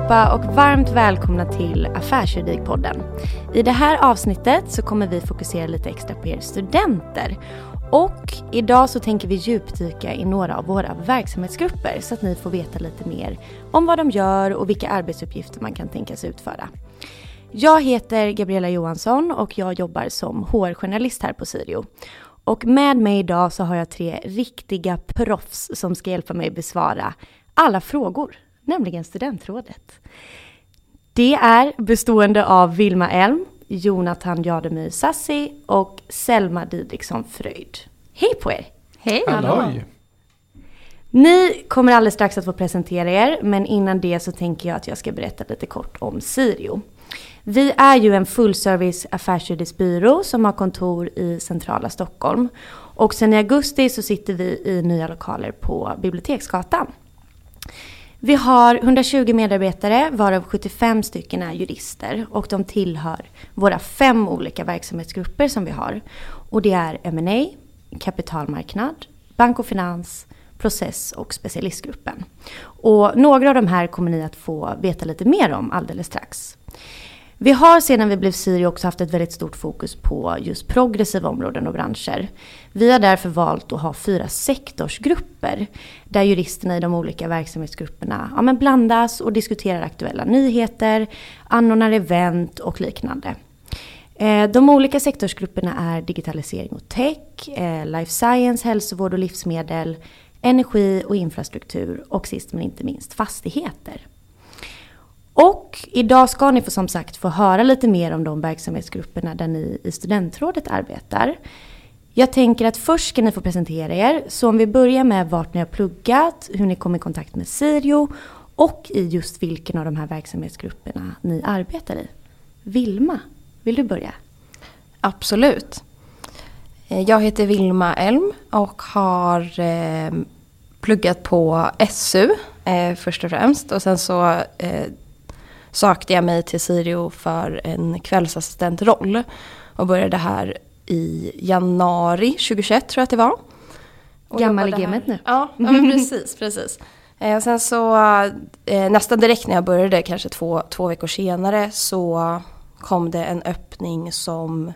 allihopa och varmt välkomna till Affärsjuridikpodden. I det här avsnittet så kommer vi fokusera lite extra på er studenter. Och idag så tänker vi djupdyka i några av våra verksamhetsgrupper så att ni får veta lite mer om vad de gör och vilka arbetsuppgifter man kan tänkas utföra. Jag heter Gabriella Johansson och jag jobbar som HR-journalist här på Sirio. Och med mig idag så har jag tre riktiga proffs som ska hjälpa mig besvara alla frågor, nämligen Studentrådet. Det är bestående av Vilma Elm, Jonathan Jademyr Sassi och Selma Didriksson Fröjd. Hej på er! Hej! Halloj! Ni kommer alldeles strax att få presentera er, men innan det så tänker jag att jag ska berätta lite kort om Sirio. Vi är ju en fullservice affärsjuridisk byrå som har kontor i centrala Stockholm. Och sen i augusti så sitter vi i nya lokaler på Biblioteksgatan. Vi har 120 medarbetare varav 75 stycken är jurister och de tillhör våra fem olika verksamhetsgrupper som vi har. Och det är M&A, kapitalmarknad, bank och finans, process och specialistgruppen. Och några av de här kommer ni att få veta lite mer om alldeles strax. Vi har sedan vi blev Siri också haft ett väldigt stort fokus på just progressiva områden och branscher. Vi har därför valt att ha fyra sektorsgrupper där juristerna i de olika verksamhetsgrupperna ja, men blandas och diskuterar aktuella nyheter, anordnar event och liknande. Eh, de olika sektorsgrupperna är digitalisering och tech, eh, life science, hälsovård och livsmedel, energi och infrastruktur och sist men inte minst fastigheter. Och idag ska ni få, som sagt få höra lite mer om de verksamhetsgrupperna där ni i studentrådet arbetar. Jag tänker att först ska ni få presentera er, så om vi börjar med vart ni har pluggat, hur ni kom i kontakt med Sirio och i just vilken av de här verksamhetsgrupperna ni arbetar i. Vilma, vill du börja? Absolut. Eh, jag heter Vilma Elm och har eh, pluggat på SU eh, först och främst. Och sen så eh, sökte jag mig till Sirio för en kvällsassistentroll. Och började här i januari 2021 tror jag att det var. Och Gammal i gamet nu. Ja, ja precis, precis. Eh, sen så eh, nästan direkt när jag började, kanske två, två veckor senare, så kom det en öppning som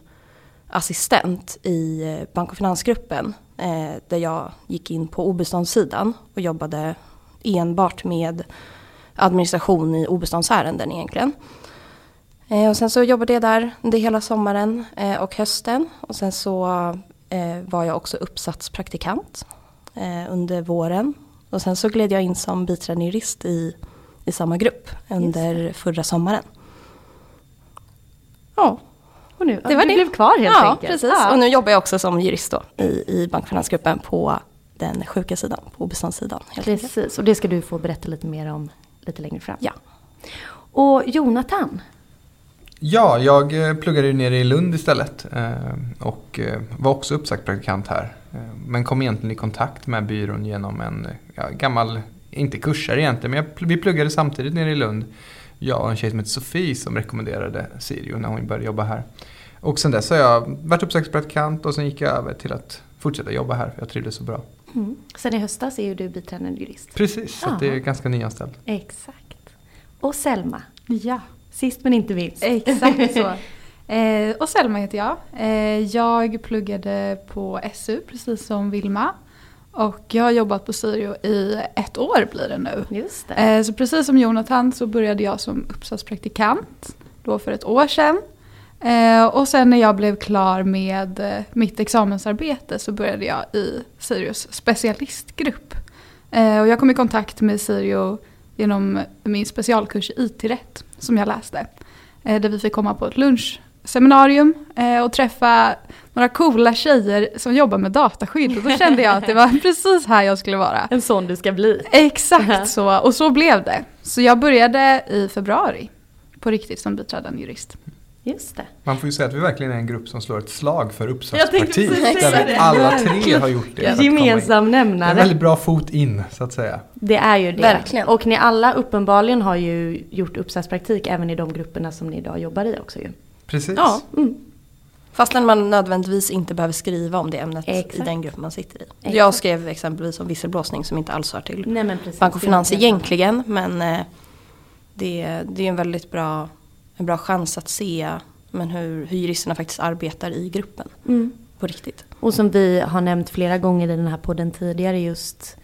assistent i eh, bank och finansgruppen. Eh, där jag gick in på obeståndssidan och jobbade enbart med administration i obeståndsärenden egentligen. Eh, och sen så jobbade jag där under hela sommaren eh, och hösten. Och sen så eh, var jag också uppsatspraktikant under våren. Och sen så gled jag in som biträdande jurist i, i samma grupp under förra sommaren. Ja, Och nu, Det var du det. blev kvar helt ja enkelt. precis. Ja. Och nu jobbar jag också som jurist då i, i bank och finansgruppen på den sjuka sidan, på obeståndssidan. Helt enkelt. Precis, och det ska du få berätta lite mer om lite längre fram. Ja. Och Jonathan, Ja, jag eh, pluggade ju nere i Lund istället eh, och eh, var också uppsagt praktikant här. Men kom egentligen i kontakt med byrån genom en ja, gammal, inte kursare egentligen, men jag, vi pluggade samtidigt nere i Lund. Jag och en tjej som heter Sofie som rekommenderade Sirio när hon började jobba här. Och sen dess har jag varit uppsagspraktikant och sen gick jag över till att fortsätta jobba här för jag trivdes så bra. Mm. sen i höstas är ju du biträdande jurist. Precis, så att det är ganska nyanställd. Exakt. Och Selma, Ja, sist men inte minst. exakt så. Eh, och Selma heter jag. Eh, jag pluggade på SU precis som Vilma. Och jag har jobbat på Syrio i ett år blir det nu. Just det. Eh, så precis som Jonathan så började jag som uppsatspraktikant då för ett år sedan. Eh, och sen när jag blev klar med eh, mitt examensarbete så började jag i Sirius specialistgrupp. Eh, och jag kom i kontakt med Sirio genom min specialkurs i IT-rätt som jag läste. Eh, där vi fick komma på ett lunchseminarium eh, och träffa några coola tjejer som jobbar med dataskydd. Och då kände jag att det var precis här jag skulle vara. En sån du ska bli. Exakt så, och så blev det. Så jag började i februari på riktigt som biträdande jurist. Just det. Man får ju säga att vi verkligen är en grupp som slår ett slag för precis Där vi alla tre har gjort det. Gemensam Det är en nämnare. väldigt bra fot in, så att säga. Det är ju det. Verkligen. Och ni alla uppenbarligen har ju gjort uppsatspraktik även i de grupperna som ni idag jobbar i också ju. Precis. Ja. Mm. Fastän man nödvändigtvis inte behöver skriva om det ämnet Exakt. i den grupp man sitter i. Exakt. Jag skrev exempelvis om visselblåsning som inte alls hör till Nej bank och finans egentligen. Men eh, det, det är en väldigt bra, en bra chans att se men hur, hur juristerna faktiskt arbetar i gruppen Mm. på riktigt. Och som vi har nämnt flera gånger i den här podden tidigare just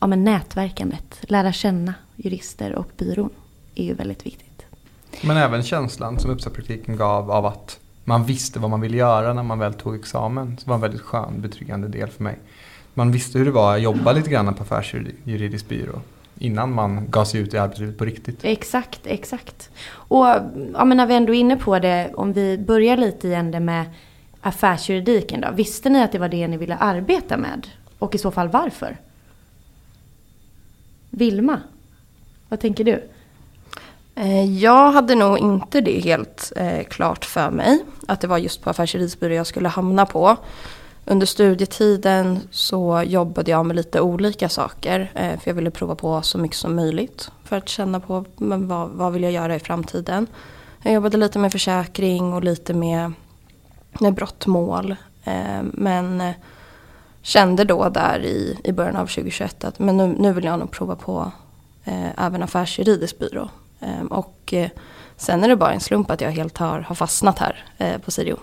ja, men nätverkandet. Lära känna jurister och byrån är ju väldigt viktigt. Men även känslan som uppsatspraktiken gav av att man visste vad man ville göra när man väl tog examen. Det var en väldigt skön, betryggande del för mig. Man visste hur det var att jobba lite grann på affärsjuridisk byrå innan man gav sig ut i arbetslivet på riktigt. Exakt, exakt. Och ja, men när vi ändå är inne på det, om vi börjar lite igen det med affärsjuridiken då. Visste ni att det var det ni ville arbeta med? Och i så fall varför? Vilma, vad tänker du? Eh, Jag hade nog inte det helt eh, klart för mig. Att det var just på affärsjuridisk jag skulle hamna på. Under studietiden så jobbade jag med lite olika saker. Eh, för jag ville prova på så mycket som möjligt. För att känna på men vad, vad vill jag göra i framtiden. Jag jobbade lite med försäkring och lite med, med brottmål. Eh, men eh, kände då där i, i början av 2021 att men nu, nu vill jag nog prova på även affärsjuridisk byrå. Och sen är det bara en slump att jag helt har, har fastnat här på Sirio.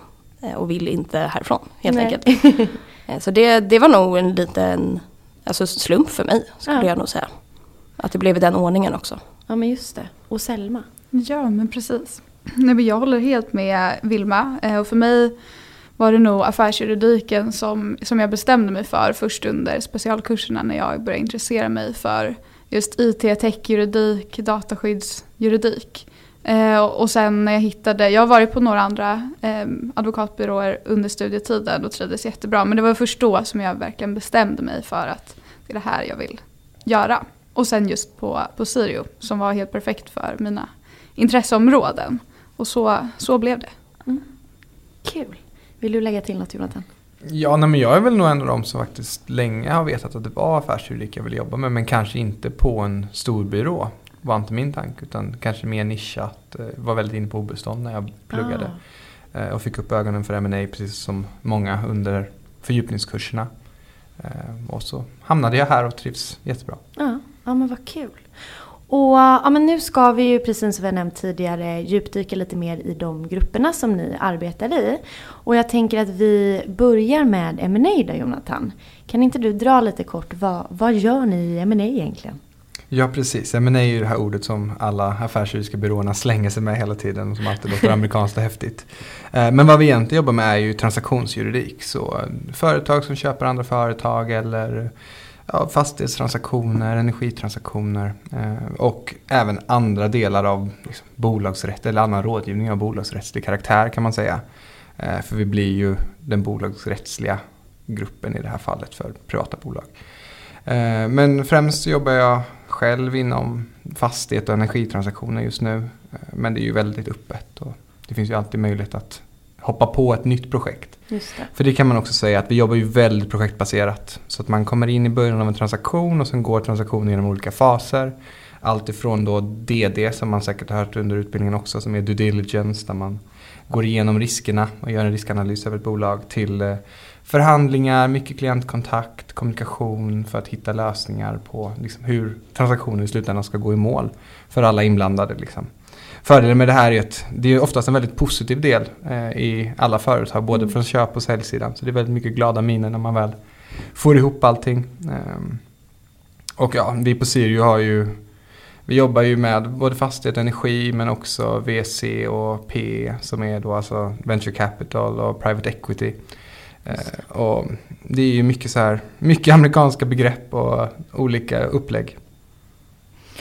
Eh, och vill inte härifrån helt Nej. enkelt. Eh, så det, det var nog en liten alltså, slump för mig skulle Ja. jag nog säga. Att det blev i den ordningen också. Ja men just det. Och Selma. Ja, men precis. Nej, men jag håller helt med Vilma. Eh, Och för mig var det nog affärsjuridiken som, som jag bestämde mig för först under specialkurserna när jag började intressera mig för just IT, techjuridik, dataskyddsjuridik. Eh, och sen när jag hittade, jag har varit på några andra eh, advokatbyråer under studietiden och trivdes jättebra. Men det var först då som jag verkligen bestämde mig för att det är det här jag vill göra. Och sen just på, på Sirio som var helt perfekt för mina intresseområden. Och så, så blev det. Kul. Vill du lägga till något Jonathan? Ja, nej, men jag är väl nog en av dem som faktiskt länge har vetat att det var affärsjuridik jag ville jobba med. Men kanske inte på en stor byrå. Var inte min tanke. Utan kanske mer nischat. Eh, Var väldigt inne på obestånd när jag pluggade. Ah. Eh, Och fick upp ögonen för M&A precis som många under fördjupningskurserna. Eh, Och så hamnade jag här och trivs jättebra. Ja, ja men vad kul. Och ja, men nu ska vi ju precis som vi nämnt tidigare djupdyka lite mer i de grupperna som ni arbetar i. Och jag tänker att vi börjar med M&A då Jonathan. Kan inte du dra lite kort, vad, vad gör ni i M&A egentligen? Ja precis, M&A är ju det här ordet som alla affärsjuridiska byråerna slänger sig med hela tiden och som alltid låter amerikanskt och häftigt. Eh, Men vad vi egentligen jobbar med är ju transaktionsjuridik. Så eh, företag som köper andra företag eller ja, fastighetstransaktioner, energitransaktioner eh, och även andra delar av liksom, bolagsrätt eller annan rådgivning av bolagsrättslig karaktär kan man säga. För vi blir ju den bolagsrättsliga gruppen i det här fallet för privata bolag. Eh, Men främst jobbar jag själv inom fastighet och energitransaktioner just nu. Eh, Men det är ju väldigt öppet och det finns ju alltid möjlighet att hoppa på ett nytt projekt. Just det. För det kan man också säga att vi jobbar ju väldigt projektbaserat. Så att man kommer in i början av en transaktion och sen går transaktionen genom olika faser. Allt ifrån då DD som man säkert har hört under utbildningen också som är due diligence där man går igenom riskerna och gör en riskanalys över ett bolag till eh, förhandlingar, mycket klientkontakt, kommunikation för att hitta lösningar på liksom, hur transaktionen i slutändan ska gå i mål för alla inblandade. Liksom. Fördelen med det här är att det är oftast en väldigt positiv del eh, i alla företag, både från köp och säljsidan. Så det är väldigt mycket glada miner när man väl får ihop allting. Ehm, och ja, vi på Sirio har ju vi jobbar ju med både fastighet och energi men också VC och PE som är då alltså venture capital och private equity. Eh, och det är ju mycket så här, mycket amerikanska begrepp och olika upplägg.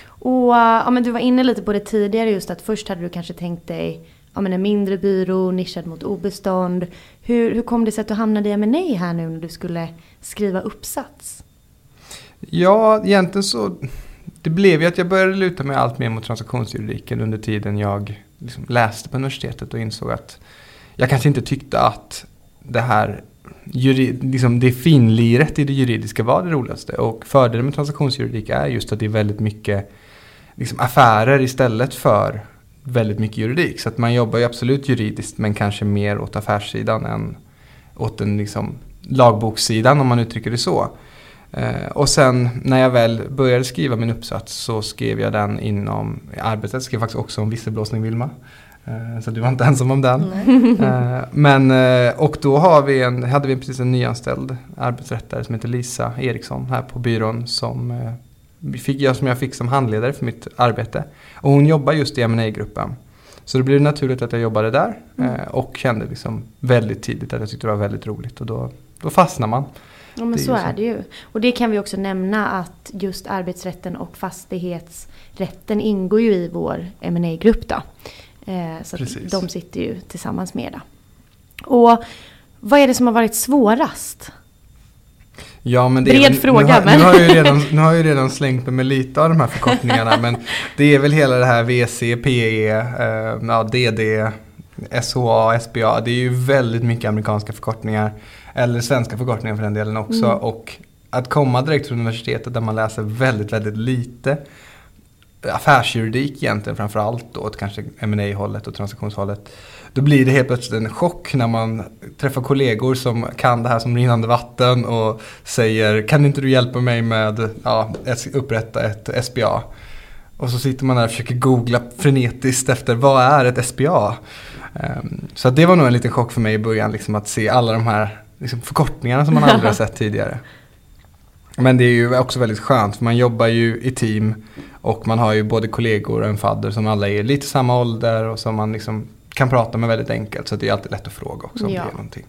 Och ja, men du var inne lite på det tidigare just att först hade du kanske tänkt dig ja, men en mindre byrå nischad mot obestånd. Hur, hur kom det sig att du hamnade i M&A här nu när du skulle skriva uppsats? Ja, egentligen så det blev ju att jag började luta mig allt mer mot transaktionsjuridiken under tiden jag liksom läste på universitetet och insåg att jag kanske inte tyckte att det här juri, liksom det finliret i det juridiska var det roligaste. Och fördelen med transaktionsjuridik är just att det är väldigt mycket liksom affärer istället för väldigt mycket juridik. Så att man jobbar ju absolut juridiskt men kanske mer åt affärssidan än åt den liksom lagbokssidan om man uttrycker det så. Eh, och sen när jag väl började skriva min uppsats så skrev jag den inom arbetet. Jag skrev faktiskt också om visselblåsning Vilma. Eh, så du var inte ensam om den. Eh, men, eh, och då har vi en, hade vi precis en nyanställd arbetsrättare som heter Lisa Eriksson här på byrån som, fick, jag, som jag fick som handledare för mitt arbete. Och hon jobbar just i ma gruppen Så det blev naturligt att jag jobbade där eh, och kände liksom väldigt tidigt att jag tyckte det var väldigt roligt och då, då fastnar man. Ja men så så. är det ju. Och det kan vi också nämna att just arbetsrätten och fastighetsrätten ingår ju i vår ma grupp då. Eh, så de sitter ju tillsammans med det. Och vad är det som har varit svårast? Ja, men det Bred är väl, fråga, nu, har, men- nu, har jag ju redan, nu har jag redan slängt mig med lite av de här förkortningarna men det är väl hela det här VC, PE, eh, ja, DD, SHA, SBA. Det är ju väldigt mycket amerikanska förkortningar. Eller svenska förkortningar för den delen också. Mm. Och att komma direkt från universitetet där man läser väldigt, väldigt lite affärsjuridik egentligen framför allt åt kanske ma hållet och transaktionshållet. Då blir det helt plötsligt en chock när man träffar kollegor som kan det här som rinnande vatten och säger kan inte du hjälpa mig med ja, upprätta ett SBA? Och så sitter man där och försöker googla frenetiskt efter vad är ett SBA? Ehm, Så det var nog en liten chock för mig i början liksom att se alla de här liksom, förkortningarna som man aldrig har sett tidigare. Men det är ju också väldigt skönt för man jobbar ju i team och man har ju både kollegor och en fadder som alla är lite samma ålder och som man liksom kan prata med väldigt enkelt. Så det är alltid lätt att fråga också om Ja. det är någonting.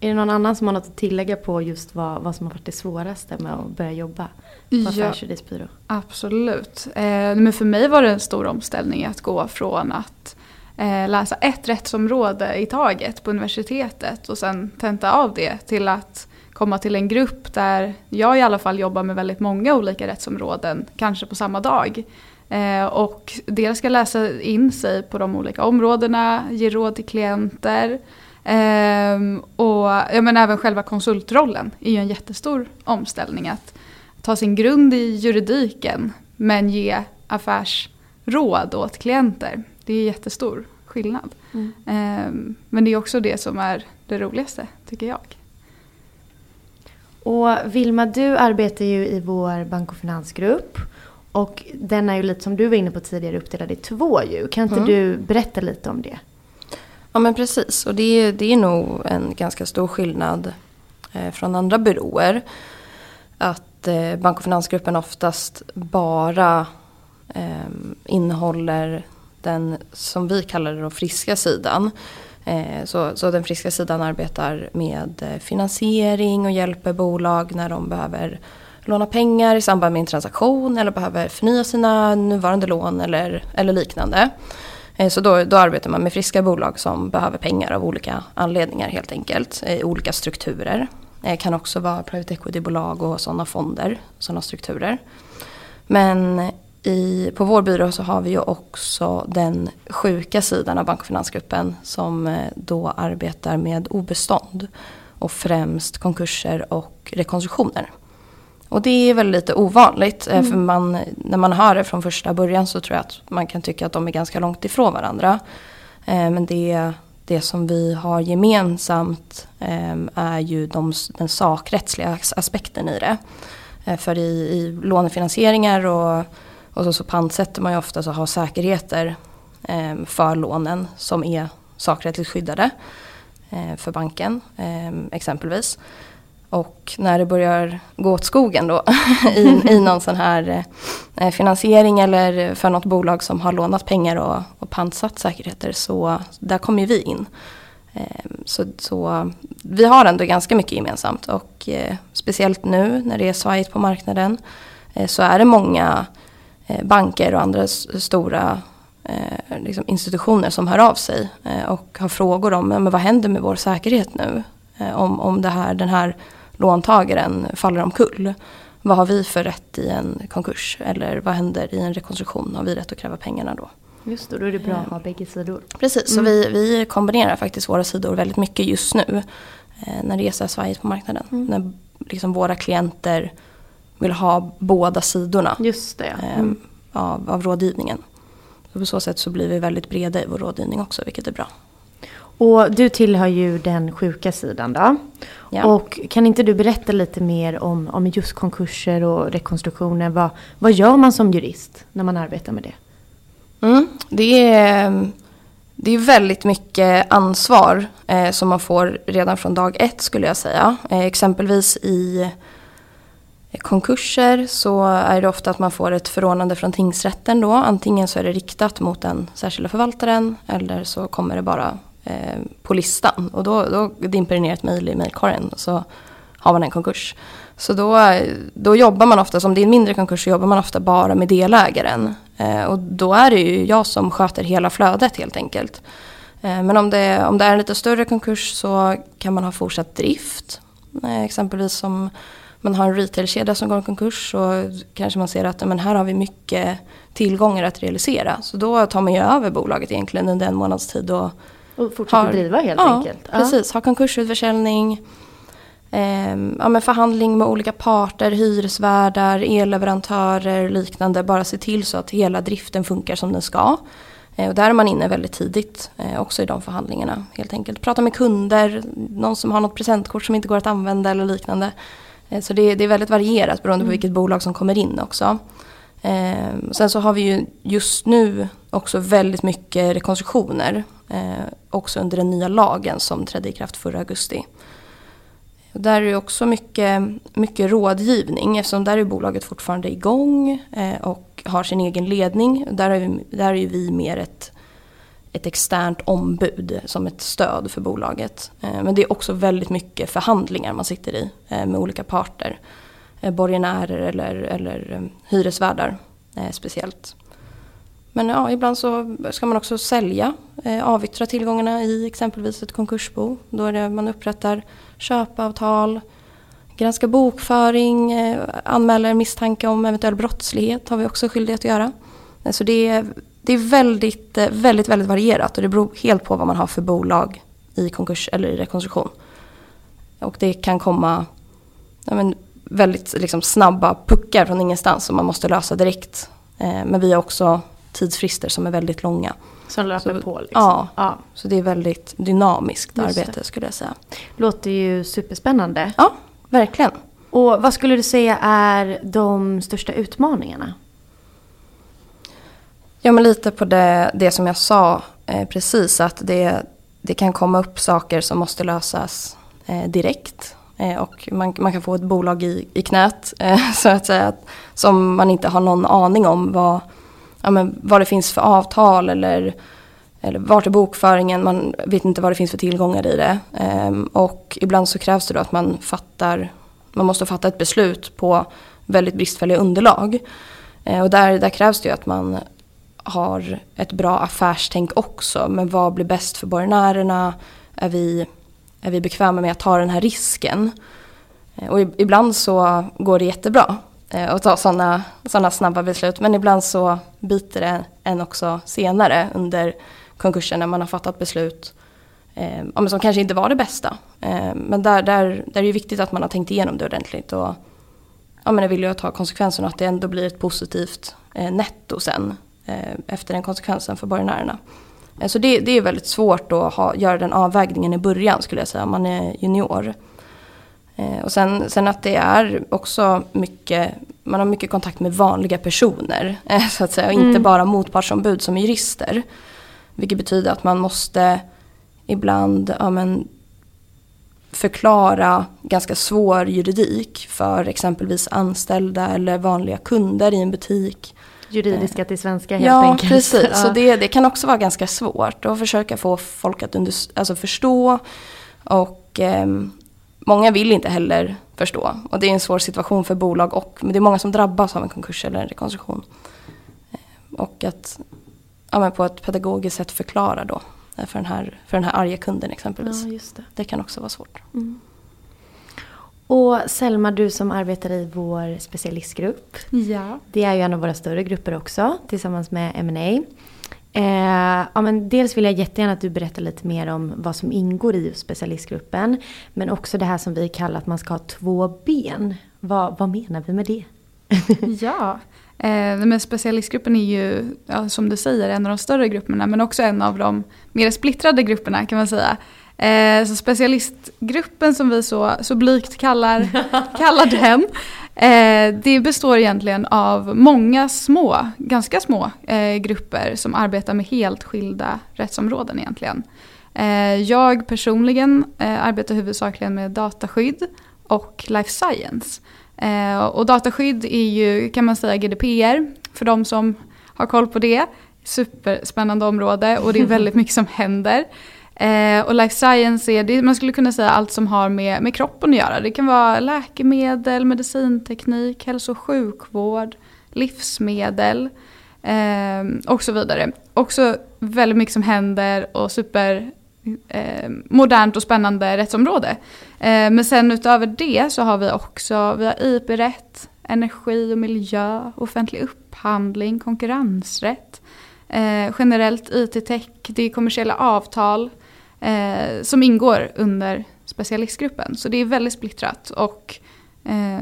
Är det någon annan som har något att tillägga på just vad, vad som har varit det svåraste med att börja jobba på Ja, affärsjuridiksbyrå? absolut. Eh, men för mig var det en stor omställning att gå från att eh, läsa ett rättsområde i taget på universitetet och sen tenta av det till att komma till en grupp där jag i alla fall jobbar med väldigt många olika rättsområden, kanske på samma dag. Eh, och dels ska läsa in sig på de olika områdena, ge råd till klienter. Ehm, och ja, men även själva konsultrollen är ju en jättestor omställning. Att ta sin grund i juridiken men ge affärsråd åt klienter. Det är jättestor skillnad. Mm. Ehm, men det är också det som är det roligaste tycker jag. Och Vilma, du arbetar ju i vår bank och finansgrupp. Och den är ju lite som du var inne på tidigare uppdelad i två ju. Kan inte Mm. du berätta lite om det? Ja men precis och det, är- det är nog en ganska stor skillnad eh, från andra byråer. Att eh, Bank och finansgruppen oftast bara eh, innehåller den som vi kallar då friska sidan. Eh, så, så den friska sidan arbetar med eh, finansiering och hjälper bolag när de behöver låna pengar i samband med en transaktion eller behöver förnya sina nuvarande lån eller, eller liknande. Eh, så då, då arbetar man med friska bolag som behöver pengar av olika anledningar helt enkelt. I olika strukturer. Det kan också vara private equity-bolag och sådana fonder, sådana strukturer. Men i, på vår byrå så har vi ju också den sjuka sidan av Bank och finansgruppen som eh, då arbetar med obestånd och främst konkurser och rekonstruktioner. Och det är väl lite ovanligt eh, för man, när man hör det från första början så tror jag att man kan tycka att de är ganska långt ifrån varandra. Eh, Men det, det som vi har gemensamt är ju de, den sakrättsliga as- aspekten i det. För i, i lånefinansieringar och, och så, så pantsätter man ju ofta så har säkerheter eh, för lånen som är sakrättsligt skyddade eh, för banken eh, exempelvis. Och när det börjar gå åt skogen då i, i någon sån här eh, eh, finansiering eller för något bolag som har lånat pengar och, och pantsatt säkerheter så där kommer ju vi in. Eh, så, så vi har ändå ganska mycket gemensamt och eh, speciellt nu när det är svajigt på marknaden eh, så är det många eh, banker och andra stora eh, liksom institutioner som hör av sig eh, och har frågor om men vad händer med vår säkerhet nu? Eh, om om det här, den här låntagaren faller omkull. Vad har vi för rätt i en konkurs? Eller vad händer i en rekonstruktion? Har vi rätt att kräva pengarna då? Just det, då är det bra att ha bägge sidor. Precis, så vi, vi kombinerar faktiskt våra sidor väldigt mycket just nu. Eh, när det är så här svajigt på marknaden. När liksom våra klienter vill ha båda sidorna Just det, ja. eh, Mm. av, av rådgivningen. Så på så sätt så blir vi väldigt breda i vår rådgivning också, vilket är bra. Och du tillhör ju den sjuka sidan då. Ja. Och kan inte du berätta lite mer om, om just konkurser och rekonstruktioner? Vad, vad gör man som jurist när man arbetar med det? Mm, det, är, det är väldigt mycket ansvar eh, som man får redan från dag ett skulle jag säga. Eh, exempelvis i konkurser så är det ofta att man får ett förordnande från tingsrätten då. Antingen så är det riktat mot den särskilda förvaltaren eller så kommer det bara eh, på listan. Och då, då dimper det ner ett mejl i mejlkorgen så har man en konkurs. Så då, då jobbar man ofta, som det är en mindre konkurs, så jobbar man ofta bara med delägaren. Eh, och då är det ju jag som sköter hela flödet helt enkelt. Eh, men om det, om det är en lite större konkurs så kan man ha fortsatt drift. Eh, exempelvis som man har en retailkedja som går i konkurs så kanske man ser att men här har vi mycket tillgångar att realisera. Så då tar man ju över bolaget egentligen under en månads tid. Och, och fortsätter driva helt ja, enkelt? Ja, precis. Ha konkursutförsäljning, eh, ja, men förhandling med olika parter, hyresvärdar, elleverantörer liknande. Bara se till så att hela driften funkar som den ska. Eh, och där är man inne väldigt tidigt eh, också i de förhandlingarna helt enkelt. Prata med kunder, någon som har något presentkort som inte går att använda eller liknande. Eh, så det, det, är väldigt varierat beroende på mm. vilket bolag som kommer in också. Eh, sen så har vi ju just nu också väldigt mycket rekonstruktioner. Eh, också under den nya lagen som trädde i kraft förra augusti. Och där är det också mycket, mycket rådgivning eftersom där är bolaget fortfarande igång eh, och har sin egen ledning. Där är, vi, där är vi mer ett ett externt ombud som ett stöd för bolaget. Eh, men det är också väldigt mycket förhandlingar man sitter i eh, med olika parter. Eh, borgenärer eller, eller hyresvärdar speciellt. Men ja, ibland så ska man också sälja, avyttra tillgångarna i exempelvis ett konkursbo. Då är det man upprättar köpavtal, granskar bokföring, anmäler misstanke om eventuell brottslighet har vi också skyldighet att göra. Så det är det är väldigt, eh, väldigt, väldigt varierat och det beror helt på vad man har för bolag i konkurs eller i rekonstruktion. Och det kan komma ja, men, väldigt liksom, snabba puckar från ingenstans som man måste lösa direkt. Eh, men vi har också tidsfrister som är väldigt långa. Som löper så, på liksom. Ja, ja, så det är väldigt dynamiskt Just arbete det. skulle jag säga. Låter ju superspännande. Ja, verkligen. Och vad skulle du säga är de största utmaningarna? Ja men lite på det, det som jag sa eh, precis att det, det kan komma upp saker som måste lösas eh, direkt. Eh, och man, man, kan få ett bolag i, i knät eh, så att säga. Som man inte har någon aning om vad, ja, men, vad det finns för avtal eller, eller vart är bokföringen. Man vet inte vad det finns för tillgångar i det. Ehm, och ibland så krävs det då att man fattar, man måste fatta ett beslut på väldigt bristfälliga underlag. Eh, och där, där krävs det ju att man har ett bra affärstänk också. Men vad blir bäst för borgenärerna? Är vi, är vi bekväma med att ta den här risken? Eh, och ibland så går det jättebra eh, att ta sådana såna snabba beslut. Men ibland så biter det en också senare under konkursen när man har fattat beslut eh, som kanske inte var det bästa. Eh, men där, där, där är det viktigt att man har tänkt igenom det ordentligt. Och, ja, men är villig att ta konsekvenserna att det ändå blir ett positivt eh, netto sen efter den konsekvensen för borgenärerna. Eh, så det, det, är väldigt svårt att ha, göra den avvägningen i början skulle jag säga, om man är junior. Eh, och sen, sen, att det är också mycket, man har mycket kontakt med vanliga personer så att säga, och mm. inte bara motpartsombud som jurister. Vilket betyder att man måste ibland ja, men, förklara ganska svår juridik för exempelvis anställda eller vanliga kunder i en butik juridiska till svenska helt ja, enkelt. Precis. Ja, Så det, det kan också vara ganska svårt att försöka få folk att under, alltså förstå. Och eh, många vill inte heller förstå. Och det är en svår situation för bolag och men det är många som drabbas av en konkurs eller en rekonstruktion. Eh, och att ja, på ett pedagogiskt sätt förklara då eh, för den här, för den här arga kunden exempelvis. Ja, det. det. kan också vara svårt. Mm. Och Selma, du som arbetar i vår specialistgrupp. Ja. Det är ju en av våra större grupper också, tillsammans med M&A. Eh, ja, men dels vill jag jättegärna att du berättar lite mer om vad som ingår i specialistgruppen. Men också det här som vi kallar att man ska ha två ben. Vad, vad menar vi med det? ja, eh, men specialistgruppen är ju, ja, som du säger, en av de större grupperna men också en av de mer splittrade grupperna kan man säga. Eh, så specialistgruppen som vi så, så blygt kallar, kallar den, eh, det består egentligen av många små, ganska små eh, grupper som arbetar med helt skilda rättsområden egentligen. Eh, jag personligen eh, arbetar huvudsakligen med dataskydd och life science. Eh, och dataskydd är ju, kan man säga, GDPR för de som har koll på det. Superspännande område och det är väldigt mycket som händer. Eh, och life science är, det, man skulle kunna säga allt som har med, med kroppen att göra. Det kan vara läkemedel, medicinteknik, hälso och sjukvård, livsmedel eh, och så vidare. Också väldigt mycket som händer och super eh, modernt och spännande rättsområde. Eh, men sen utöver det så har vi också vi har IP-rätt, energi och miljö, offentlig upphandling, konkurrensrätt, eh, generellt IT-tech, det är kommersiella avtal eh, som ingår under specialistgruppen. Så det är väldigt splittrat och eh,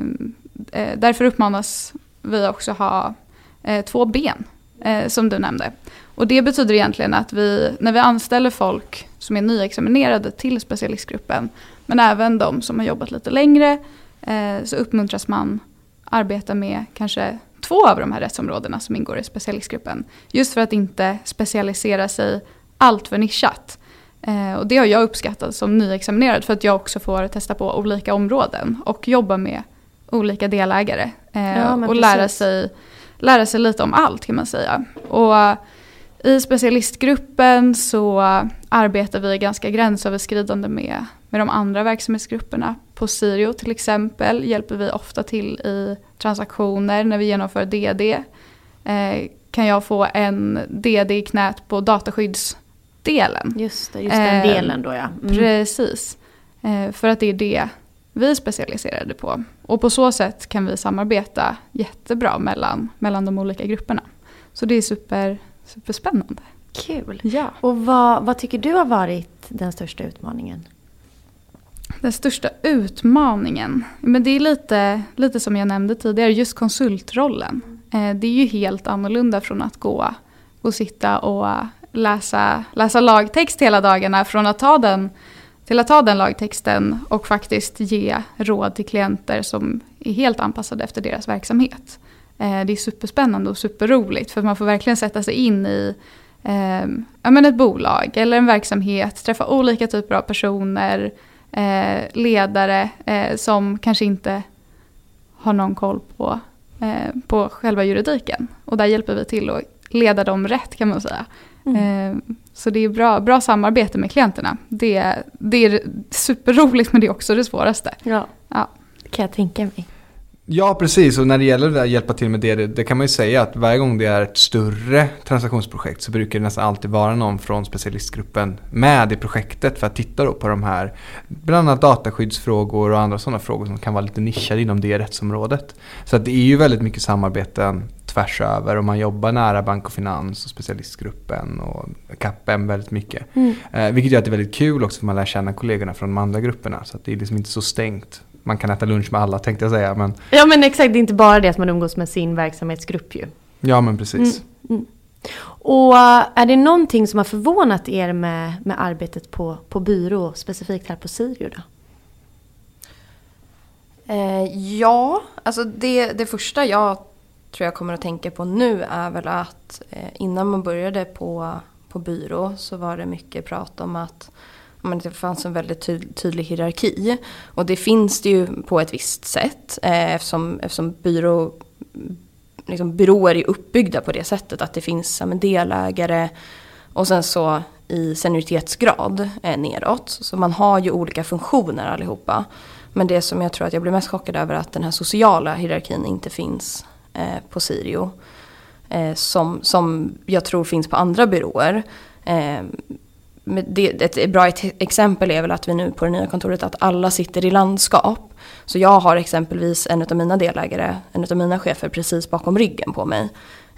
eh därför uppmanas vi också ha eh, två ben eh, som du nämnde. Och det betyder egentligen att vi, när vi anställer folk som är nyexaminerade till specialistgruppen, men även de som har jobbat lite längre, eh, så uppmuntras man arbeta med kanske två av de här rättsområdena som ingår i specialistgruppen. Just för att inte specialisera sig allt för nischat. Eh, och det har jag uppskattat som nyexaminerad för att jag också får testa på olika områden och jobba med olika delägare. Eh, ja, och lära sig, lära sig lite om allt kan man säga. Och i specialistgruppen så arbetar vi ganska gränsöverskridande med, med de andra verksamhetsgrupperna. På Sirio till exempel hjälper vi ofta till i transaktioner när vi genomför DD. Eh, kan jag få en DD i knät på dataskyddsdelen. Just det, just den eh, delen då ja. Mm. Precis. Eh, för att det är det vi är specialiserade på. Och på så sätt kan vi samarbeta jättebra mellan, mellan de olika grupperna. Så det är super, Superspännande. Kul. Ja. Och vad, vad tycker du har varit den största utmaningen? Den största utmaningen? Men det är lite, lite som jag nämnde tidigare, just konsultrollen. Eh, det är ju helt annorlunda från att gå och sitta och läsa, läsa lagtext hela dagarna från att ta den till att ta den lagtexten och faktiskt ge råd till klienter som är helt anpassade efter deras verksamhet. Eh, det är superspännande och superroligt för man får verkligen sätta sig in i eh, ja, men ett bolag eller en verksamhet, träffa olika typer av personer, eh, ledare eh, som kanske inte har någon koll på, eh, på själva juridiken. Och där hjälper vi till att leda dem rätt kan man säga. Mm. Eh, så det är bra, bra samarbete med klienterna. Det, det är superroligt men det är också det svåraste. Ja, ja. det kan jag tänka mig. Ja, precis. Och när det gäller att hjälpa till med det, det kan man ju säga att varje gång det är ett större transaktionsprojekt så brukar det nästan alltid vara någon från specialistgruppen med i projektet för att titta då på de här, bland annat dataskyddsfrågor och andra sådana frågor som kan vara lite nischade inom det rättsområdet. Så att det är ju väldigt mycket samarbeten tvärs över och man jobbar nära bank och finans och specialistgruppen och CAPM väldigt mycket. Mm. Eh, vilket gör att det är väldigt kul också för man lär känna kollegorna från de andra grupperna så att det är liksom inte så stängt man kan äta lunch med alla tänkte jag säga. Men... Ja men exakt, det är inte bara det att man umgås med sin verksamhetsgrupp ju. Ja men precis. Mm, mm. Och äh, är det någonting som har förvånat er med, med arbetet på, på byrå, specifikt här på Sirio då? Eh, ja, alltså det, det första jag tror jag kommer att tänka på nu är väl att eh, innan man började på, på byrå så var det mycket prat om att men det fanns en väldigt tydlig hierarki. Och det finns det ju på ett visst sätt eh, eftersom, eftersom byrå, liksom, byråer är uppbyggda på det sättet att det finns ja, delägare och sen så i senioritetsgrad eh, neråt. Så man har ju olika funktioner allihopa. Men det som jag tror att jag blir mest chockad över är att den här sociala hierarkin inte finns Eh, på Sirio. Eh, som, som jag tror finns på andra byråer. Eh, det, ett bra exempel är väl att vi nu på det nya kontoret att alla sitter i landskap. Så jag har exempelvis en av mina delägare, en av mina chefer precis bakom ryggen på mig.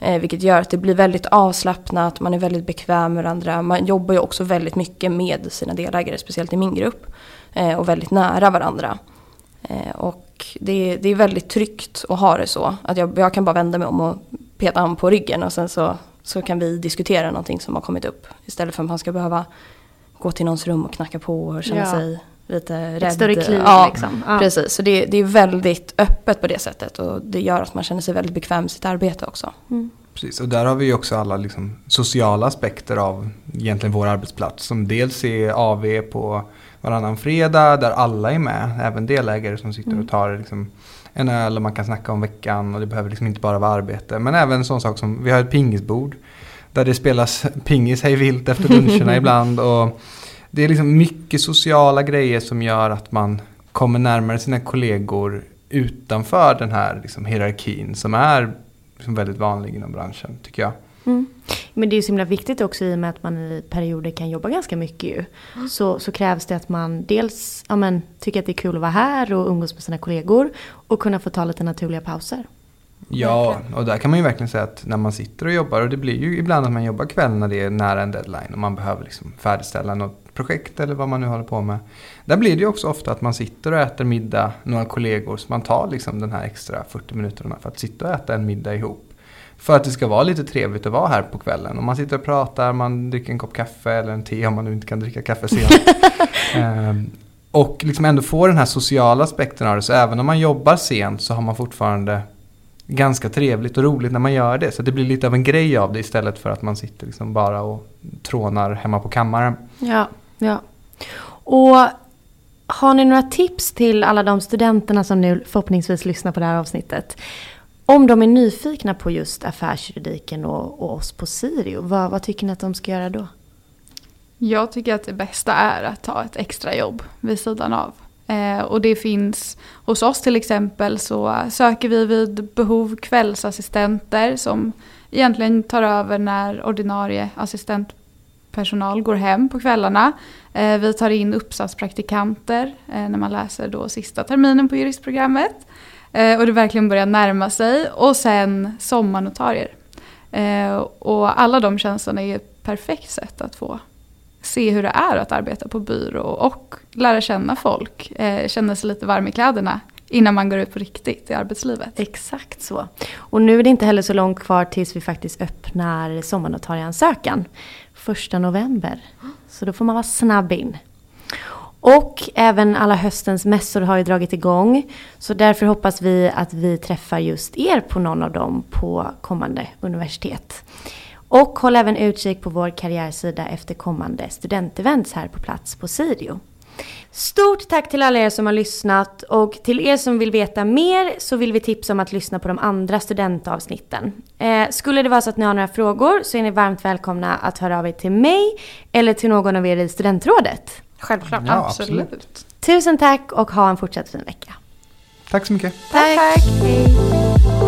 Eh, vilket gör att det blir väldigt avslappnat, man är väldigt bekväm med varandra. Man jobbar ju också väldigt mycket med sina delägare, speciellt i min grupp. Eh, och väldigt nära varandra. Eh, och det, det är väldigt tryggt att ha det så. Att jag, jag kan bara vända mig om och peta honom på ryggen och sen så, så kan vi diskutera någonting som har kommit upp. Istället för att man ska behöva gå till någons rum och knacka på och känna Ja. sig lite rädd. Ett större kliv ja, liksom. Ja. Precis, så det, det är väldigt öppet på det sättet och det gör att man känner sig väldigt bekväm i sitt arbete också. Mm. Precis, och där har vi ju också alla liksom sociala aspekter av egentligen vår arbetsplats. Som dels är AV på varannan fredag där alla är med, även delägare som sitter Mm. och tar liksom en öl och man kan snacka om veckan och det behöver liksom inte bara vara arbete. Men även en sån sak som, vi har ett pingisbord där det spelas pingis hej vilt efter luncherna ibland. Och det är liksom mycket sociala grejer som gör att man kommer närmare sina kollegor utanför den här liksom hierarkin som är liksom väldigt vanlig inom branschen tycker jag. Mm. Men det är ju så himla viktigt också i och med att man i perioder kan jobba ganska mycket ju. Så, så krävs det att man dels ja, men, tycker att det är kul att vara här och umgås med sina kollegor och kunna få ta lite naturliga pauser. Ja, och där kan man ju verkligen säga att när man sitter och jobbar och det blir ju ibland att man jobbar kväll när det är nära en deadline och man behöver liksom färdigställa något projekt eller vad man nu håller på med. Där blir det ju också ofta att man sitter och äter middag, några kollegor, så man tar liksom den här extra 40 minuterna för att sitta och äta en middag ihop. För att det ska vara lite trevligt att vara här på kvällen. Och man sitter och pratar, man dricker en kopp kaffe eller en te om man nu inte kan dricka kaffe sent. Ehm, och liksom ändå få den här sociala aspekten av det. Så även om man jobbar sent så har man fortfarande ganska trevligt och roligt när man gör det. Så det blir lite av en grej av det istället för att man sitter liksom bara och trånar hemma på kammaren. Ja, ja. Och har ni några tips till alla de studenterna som nu förhoppningsvis lyssnar på det här avsnittet? Om de är nyfikna på just affärsjuridiken och, och oss på Sirio, vad, vad tycker ni att de ska göra då? Jag tycker att det bästa är att ta ett extra jobb vid sidan av. Eh, och det finns hos oss till exempel så söker vi vid behov kvällsassistenter som egentligen tar över när ordinarie assistentpersonal går hem på kvällarna. Eh, vi tar in uppsatspraktikanter eh, när man läser då sista terminen på juristprogrammet. Eh, och det verkligen börjar närma sig. Och sen sommarnotarier. Eh, och alla de tjänsterna är ett perfekt sätt att få se hur det är att arbeta på byrå och lära känna folk, eh, känna sig lite varm i kläderna innan man går ut på riktigt i arbetslivet. Exakt så. Och nu är det inte heller så långt kvar tills vi faktiskt öppnar sommarnotarieansökan. Första november. Så då får man vara snabb in. Och även alla höstens mässor har ju dragit igång. Så därför hoppas vi att vi träffar just er på någon av dem på kommande universitet. Och håll även utkik på vår karriärsida efter kommande studentevents här på plats på Sirio. Stort tack till alla er som har lyssnat och till er som vill veta mer så vill vi tipsa om att lyssna på de andra studentavsnitten. Eh, skulle det vara så att ni har några frågor så är ni varmt välkomna att höra av er till mig eller till någon av er i studentrådet. Självklart. Ja, Absolut. absolut. Tusen tack och ha en fortsatt fin vecka. Tack så mycket. tack. tack. Hej.